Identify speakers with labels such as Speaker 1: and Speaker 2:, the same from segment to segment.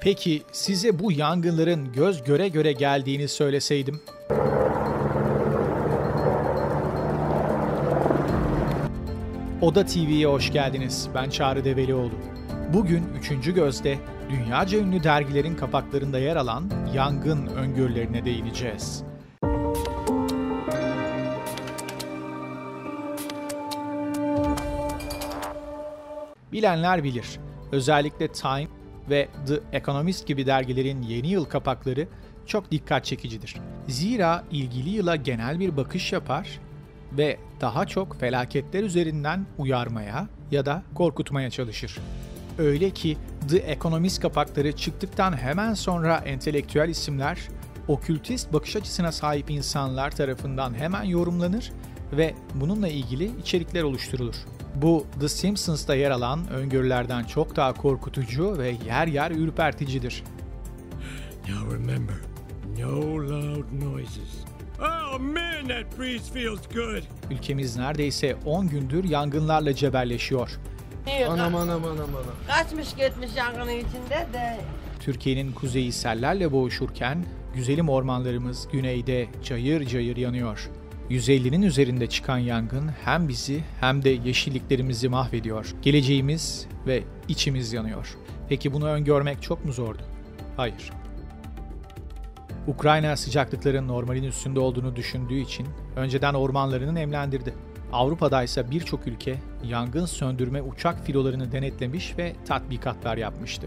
Speaker 1: Peki size bu yangınların göz göre göre geldiğini söyleseydim? Oda TV'ye hoş geldiniz. Ben Çağrı Develioğlu. Bugün 3. Göz'de dünyaca ünlü dergilerin kapaklarında yer alan yangın öngörülerine değineceğiz. Bilenler bilir. Özellikle Time ve The Economist gibi dergilerin yeni yıl kapakları çok dikkat çekicidir. Zira ilgili yıla genel bir bakış yapar ve daha çok felaketler üzerinden uyarmaya ya da korkutmaya çalışır. Öyle ki The Economist kapakları çıktıktan hemen sonra entelektüel isimler, okültist bakış açısına sahip insanlar tarafından hemen yorumlanır ve bununla ilgili içerikler oluşturulur. Bu The Simpsons'ta yer alan öngörülerden çok daha korkutucu ve yer yer ürperticidir.
Speaker 2: Now remember, no loud noises. Oh man, that breeze feels good.
Speaker 1: Ülkemiz neredeyse 10 gündür yangınlarla cebelleşiyor.
Speaker 3: İyi,
Speaker 4: Anam anam anam anam.
Speaker 3: kaçmış gitmiş yangının içinde de
Speaker 1: Türkiye'nin kuzeyi sellerle boğuşurken güzelim ormanlarımız güneyde cayır cayır yanıyor. 150'nin üzerinde çıkan yangın hem bizi hem de yeşilliklerimizi mahvediyor. Geleceğimiz ve içimiz yanıyor. Peki bunu öngörmek çok mu zordu? Hayır. Ukrayna sıcaklıkların normalin üstünde olduğunu düşündüğü için önceden ormanlarını nemlendirdi. Avrupa'da ise birçok ülke yangın söndürme uçak filolarını denetlemiş ve tatbikatlar yapmıştı.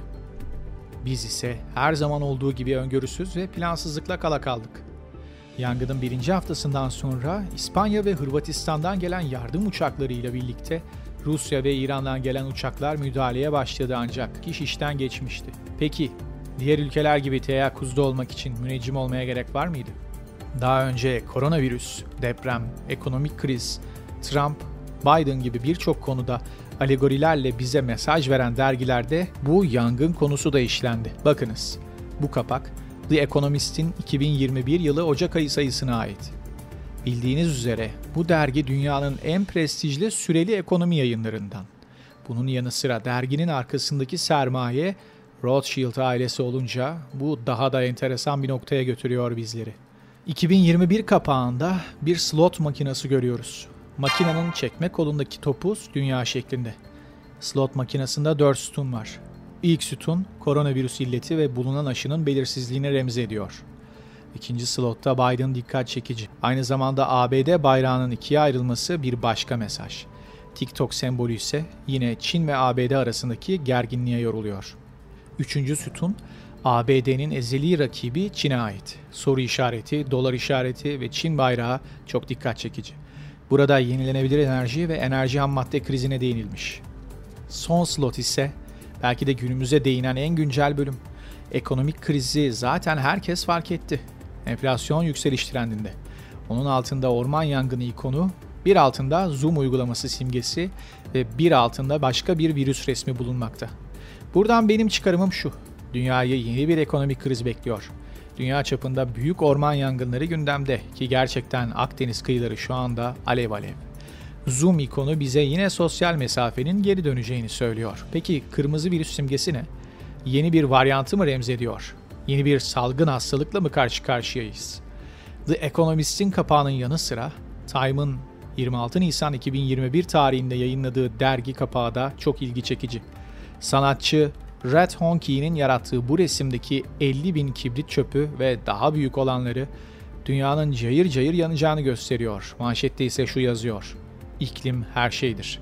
Speaker 1: Biz ise her zaman olduğu gibi öngörüsüz ve plansızlıkla kala kaldık. Yangının birinci haftasından sonra İspanya ve Hırvatistan'dan gelen yardım uçaklarıyla birlikte Rusya ve İran'dan gelen uçaklar müdahaleye başladı ancak iş işten geçmişti. Peki diğer ülkeler gibi teyakkuzda olmak için müneccim olmaya gerek var mıydı? Daha önce koronavirüs, deprem, ekonomik kriz, Trump, Biden gibi birçok konuda alegorilerle bize mesaj veren dergilerde bu yangın konusu da işlendi. Bakınız, bu kapak The Economist'in 2021 yılı Ocak ayı sayısına ait. Bildiğiniz üzere bu dergi dünyanın en prestijli süreli ekonomi yayınlarından. Bunun yanı sıra derginin arkasındaki sermaye Rothschild ailesi olunca bu daha da enteresan bir noktaya götürüyor bizleri. 2021 kapağında bir slot makinesi görüyoruz. Makinenin çekme kolundaki topuz dünya şeklinde. Slot makinesinde 4 sütun var. İlk sütun koronavirüs illeti ve bulunan aşının belirsizliğine remz ediyor. İkinci slotta Biden dikkat çekici. Aynı zamanda ABD bayrağının ikiye ayrılması bir başka mesaj. TikTok sembolü ise yine Çin ve ABD arasındaki gerginliğe yoruluyor. Üçüncü sütun ABD'nin ezeli rakibi Çin'e ait. Soru işareti, dolar işareti ve Çin bayrağı çok dikkat çekici. Burada yenilenebilir enerji ve enerji ham madde krizine değinilmiş. Son slot ise belki de günümüze değinen en güncel bölüm. Ekonomik krizi zaten herkes fark etti. Enflasyon yükseliş trendinde. Onun altında orman yangını ikonu, bir altında Zoom uygulaması simgesi ve bir altında başka bir virüs resmi bulunmakta. Buradan benim çıkarımım şu. Dünyayı yeni bir ekonomik kriz bekliyor. Dünya çapında büyük orman yangınları gündemde ki gerçekten Akdeniz kıyıları şu anda alev alev. Zoom ikonu bize yine sosyal mesafenin geri döneceğini söylüyor. Peki kırmızı virüs simgesi ne? Yeni bir varyantı mı remzediyor? Yeni bir salgın hastalıkla mı karşı karşıyayız? The Economist'in kapağının yanı sıra Time'ın 26 Nisan 2021 tarihinde yayınladığı dergi kapağı da çok ilgi çekici. Sanatçı Red Honki'nin yarattığı bu resimdeki 50 bin kibrit çöpü ve daha büyük olanları dünyanın cayır cayır yanacağını gösteriyor. Manşette ise şu yazıyor. İklim her şeydir.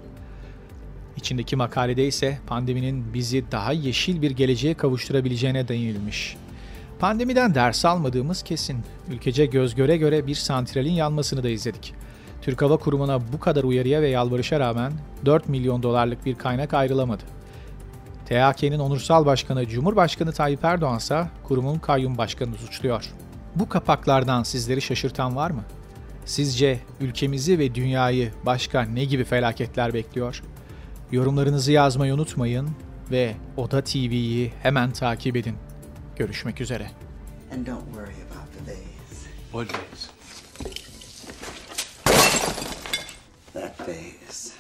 Speaker 1: İçindeki makalede ise pandeminin bizi daha yeşil bir geleceğe kavuşturabileceğine değinilmiş. Pandemiden ders almadığımız kesin. Ülkece göz göre göre bir santralin yanmasını da izledik. Türk Hava Kurumu'na bu kadar uyarıya ve yalvarışa rağmen 4 milyon dolarlık bir kaynak ayrılamadı. THK'nin onursal başkanı Cumhurbaşkanı Tayyip Erdoğan ise kurumun kayyum başkanını suçluyor. Bu kapaklardan sizleri şaşırtan var mı? Sizce ülkemizi ve dünyayı başka ne gibi felaketler bekliyor? Yorumlarınızı yazmayı unutmayın ve Oda TV'yi hemen takip edin. Görüşmek üzere.
Speaker 5: And don't worry about the vase.
Speaker 2: What is?
Speaker 5: That vase.